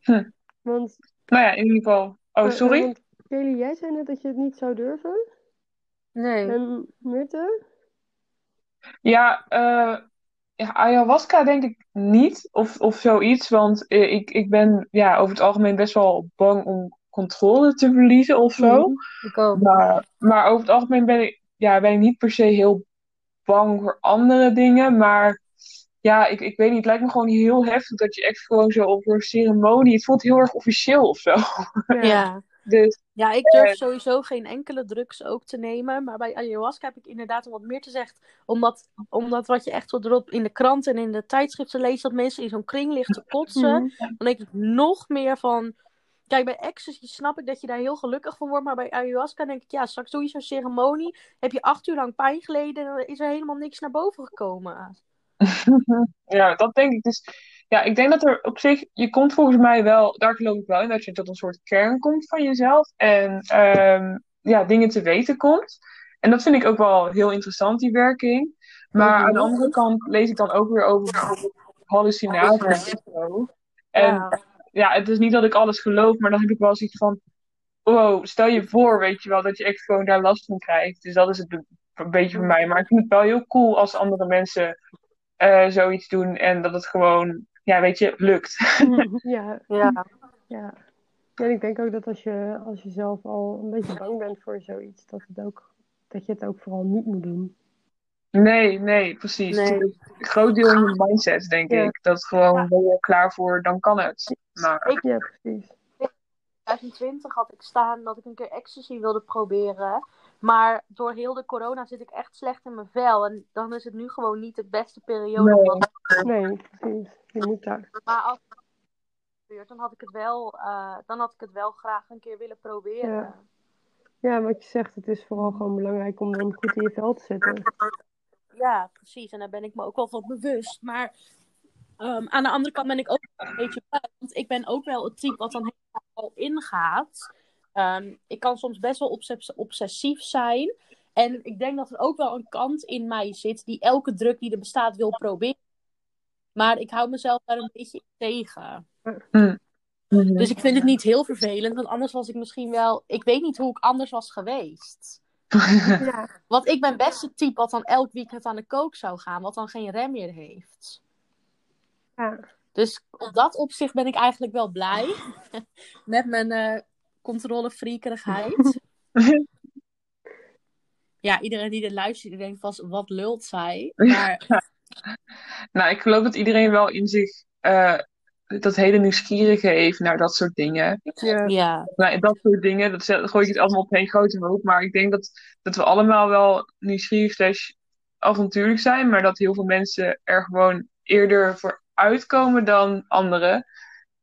Hm. Want, Nou ja, in ieder geval. Oh, sorry? want Kelly, jij zei net dat je het niet zou durven. Nee. En Mirte? Ja, eh, ja, ayahuasca denk ik niet. Of, of zoiets. Want eh, ik, ik ben ja, over het algemeen best wel bang om controle te verliezen of zo. Mhm. Ik ook. Maar, maar over het algemeen ben ik, ja, ben ik niet per se heel bang voor andere dingen. Maar ja, ik, ik weet niet. Het lijkt me gewoon heel heftig dat je echt gewoon zo op een ceremonie. Het voelt heel erg officieel of zo. Ja. Dus Ja, ik durf sowieso geen enkele drugs ook te nemen. Maar bij ayahuasca heb ik inderdaad, wat meer te zeggen, omdat, omdat wat je echt erop in de krant en in de tijdschriften leest, dat mensen in zo'n kring liggen te kotsen. Mhm. Dan denk ik nog meer van. Kijk, bij ecstasy snap ik dat je daar heel gelukkig van wordt. Maar bij ayahuasca denk ik, ja, straks doe je zo'n ceremonie. Heb je acht uur lang pijn geleden en dan is er helemaal niks naar boven gekomen. Ja, dat denk ik. Dus ja, ik denk dat er op zich, je komt volgens mij wel, daar geloof ik wel in, dat je tot een soort kern komt van jezelf. En ehm, ja, dingen te weten komt. En dat vind ik ook wel heel interessant, die werking. Maar aan de andere kant lees ik dan ook weer over hallucinaties en zo. En Ja. ja, het is niet dat ik alles geloof, maar dan heb ik wel zoiets van, wow, stel je voor, weet je wel, dat je echt gewoon daar last van krijgt. Dus dat is het een beetje voor mij. Maar ik vind het wel heel cool als andere mensen eh, zoiets doen en dat het gewoon, ja, weet je, lukt. Ja, Ja. ja. Ja, en ik denk ook dat als je, als je zelf al een beetje bang bent voor zoiets, dat, het ook, dat je het ook vooral niet moet doen. Nee, nee, precies. Nee. Een groot deel in je mindset, denk Ja. ik. Dat gewoon, ben je er klaar voor, dan kan het. Maar, Ik- Ja, precies. 2020 had ik staan dat ik een keer ecstasy wilde proberen. Maar door heel de corona zit ik echt slecht in mijn vel. En dan is het nu gewoon niet de beste periode. Nee. Nee, precies. Je moet daar. Maar als het gebeurt, dan had ik het wel, eh, dan had ik het wel graag een keer willen proberen. Ja. Ja, wat je zegt, het is vooral gewoon belangrijk om dan goed in je vel te zitten. Ja, precies. En daar ben ik me ook wel van bewust. Maar ehm, aan de andere kant ben ik ook een beetje blij. Want ik ben ook wel het type wat dan helemaal ingaat. Ehm, ik kan soms best wel obses- obsessief zijn. En ik denk dat er ook wel een kant in mij zit die elke druk die er bestaat wil proberen. Maar ik hou mezelf daar een beetje tegen. Dus ik vind het niet heel vervelend, want anders was ik misschien wel. Ik weet niet hoe ik anders was geweest. Ja, Want ik ben best het type wat dan elk weekend aan de kook zou gaan, wat dan geen rem meer heeft. ja. Dus op dat opzicht ben ik eigenlijk wel blij met mijn eh controlefreakerigheid. Ja, iedereen die dit luistert, die denkt vast, wat lult zij? Maar nou, ik geloof dat iedereen wel in zich eh, dat hele nieuwsgierige heeft naar dat soort dingen. ja. ja, Nou, dat soort dingen, dat gooi ik het allemaal op één grote hoop. Maar ik denk dat, dat we allemaal wel nieuwsgierig slash avontuurlijk zijn. Maar dat heel veel mensen er gewoon eerder voor uitkomen dan anderen.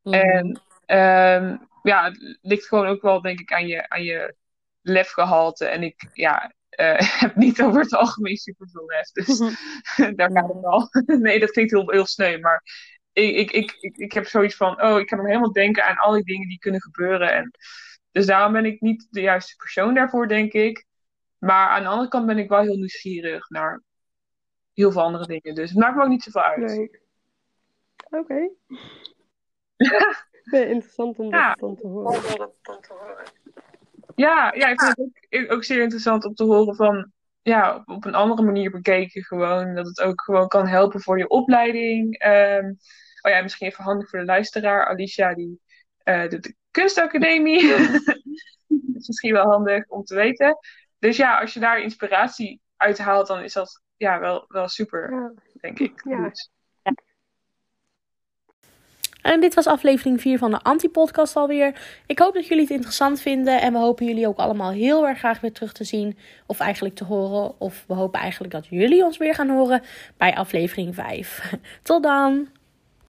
En ehm, ja, het ligt gewoon ook wel, denk ik, aan je, aan je lefgehalte. En ik ja, eh, heb niet over het algemeen superveel lef. Dus daar gaat het al. nee, dat klinkt heel, heel sneu. Maar ik, ik, ik, ik, ik heb zoiets van, oh, ik kan hem helemaal denken aan al die dingen die kunnen gebeuren. En dus daarom ben ik niet de juiste persoon daarvoor, denk ik. Maar aan de andere kant ben ik wel heel nieuwsgierig naar heel veel andere dingen. Dus het maakt me ook niet zoveel uit. Nee. Oké. Interessant om Ja. dat dan te horen. Ja, ja, ik vind het ook, zeer interessant om te horen van, ja, op, een andere manier bekeken gewoon. Dat het ook gewoon kan helpen voor je opleiding. Ehm, oh ja, misschien even handig voor de luisteraar. Alicia, die eh, doet de kunstacademie. dat is misschien wel handig om te weten. Dus ja, als je daar inspiratie uit haalt, dan is dat ja, wel, wel super, Ja. denk ik. Ja. Goed. En dit was aflevering 4 van de Anti-podcast alweer. Ik hoop dat jullie het interessant vinden. En we hopen jullie ook allemaal heel erg graag weer terug te zien. Of eigenlijk te horen. Of we hopen eigenlijk dat jullie ons weer gaan horen bij aflevering 5. Tot dan!